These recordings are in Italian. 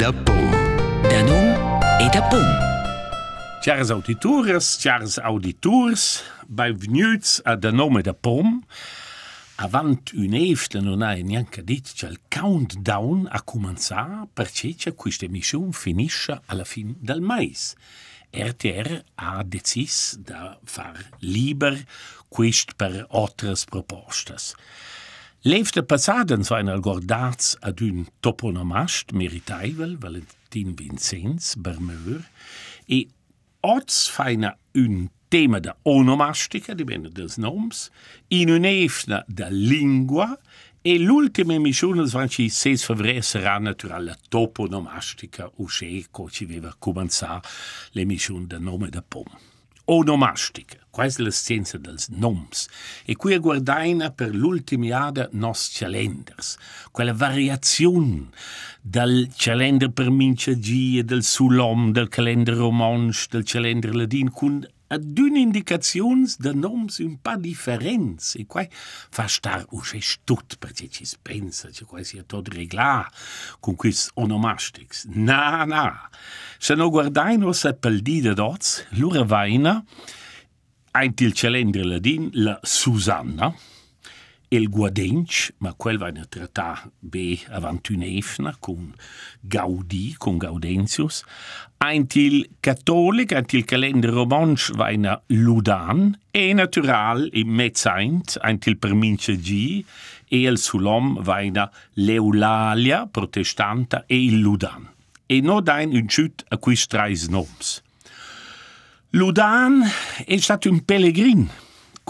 da pom. Da num e da pom. Caras auditores, caras auditors, benvenuts a Da nome da pom. Avant un'efta non hai neanche detto che il countdown a cominciare perché questa emissione finisce alla fine del mese. RTR ha deciso di far liber questo per altre proposte. Leefde passaden so einer Gordarz ad un toponomast meritaivel Valentin Vincenz Bermeur e otsfeina un tema da onomastica, dipende des noms, in un efna da lingua e l'ultima missione svanci 6 febbraio sarà naturale la toponomastica usce co ci aveva cominciato l'emissione da nome da pom. È la scienza dei nomi. E qui guardiamo per l'ultima anno nostri calendars, quella variazione dal calendar per minciagia, del sulom, del calendar romansch, del calendar ladin, con ad un'indicazione de noms un pa differents e quai fa star usce stut perché ci pensa che quai sia tot reglar con quis onomastics. Na, na. Se no guardaino se pel di de dots, l'ura vaina, eint il calendar ladin la Susanna, il Guadench, ma quel va a trattare be avant un'efna con Gaudì, con Gaudentius, eint il cattolic, eint il calender romansch va a Ludan, e natural in mezzaint, eint il permincia G, e il sulom va a Leulalia, protestanta, e il Ludan. E no dain un ciut a quis trais noms. Ludan è stato un pellegrin,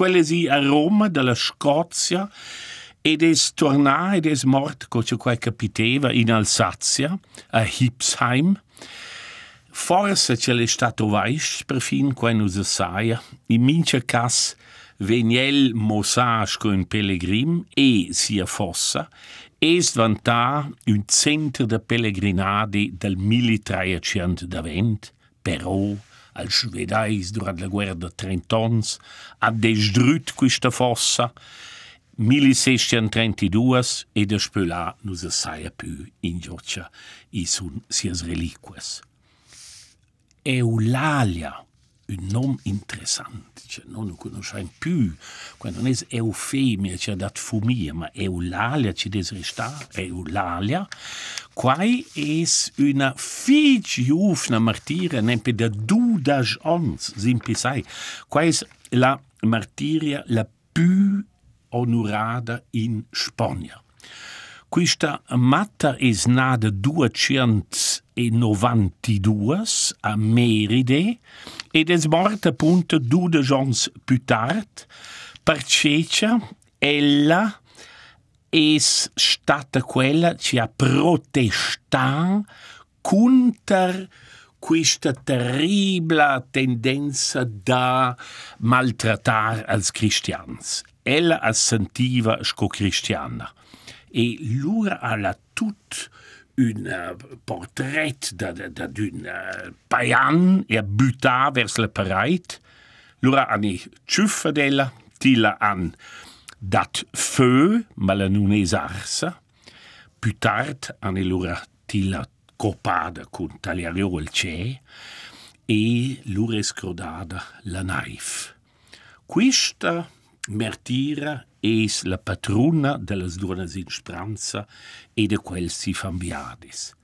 quelle si a Roma dalla Scozia ed es tornato ed es mort coce quai capiteva in Alsazia, a Hipsheim. Forse ce l'è stato vais perfin quando si saia, in mince cas veniel mosage con pellegrim e sia fossa, es vantà un centro de pellegrinadi del 1300 davent, però als svedais durant la guerra de Trentons ha desdrut questa fossa 1632 e després là non si saia più in gioccia i sun sias reliquies. Eulalia, un nom intressant. Cioè, noi non conosciamo più, quando non è Eufemia, c'è cioè dat fumia, ma Eulalia ci desresta, Eulalia, qua è una fig giovane martiria, nempe da dudas ons, simpi sai, qua è la martiria la più onorata in Spagna. Questa matta è nata 200 1892 a Meride ed è morta appunto due giorni più tardi perché ella è stata quella che ha protestato contro questa terribile tendenza da maltrattare als cristians. Ella assentiva sco cristiana e l'ora alla tutta un uh, portret d'un uh, paian e butta vers la pareit. Lura ani ciuffa della, tilla an dat feu, ma la non es arsa. Più tard ani lura tilla copada con tagliario il ce e lura escrodada la naif. Quista mertira es la patruna delle donas in speranza e de quel si fambiadis.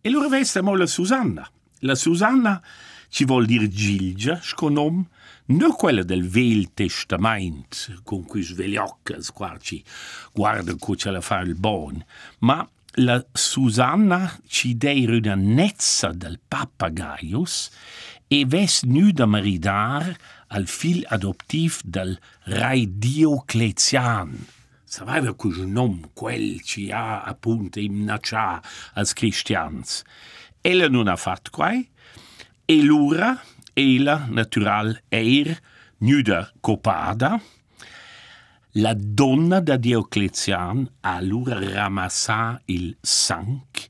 E lo rivestiamo la Susanna. La Susanna ci vuol dire Gilgia, sconom, non quella del Vel Testament, con cui svegliocas quarci guarda co ce la fa il bon, ma la Susanna ci dei una nezza del Papa Gaius e ves nu da maridar al fil adoptiv del Rai Diocletian. Sapeva quel nome, quel ci ha appunto imnaccià als cristians. Ella non ha fatto quai, e l'ura, ella natural eir, nuda copada, la donna da Dioclezian ha l'ura ramassà il sanc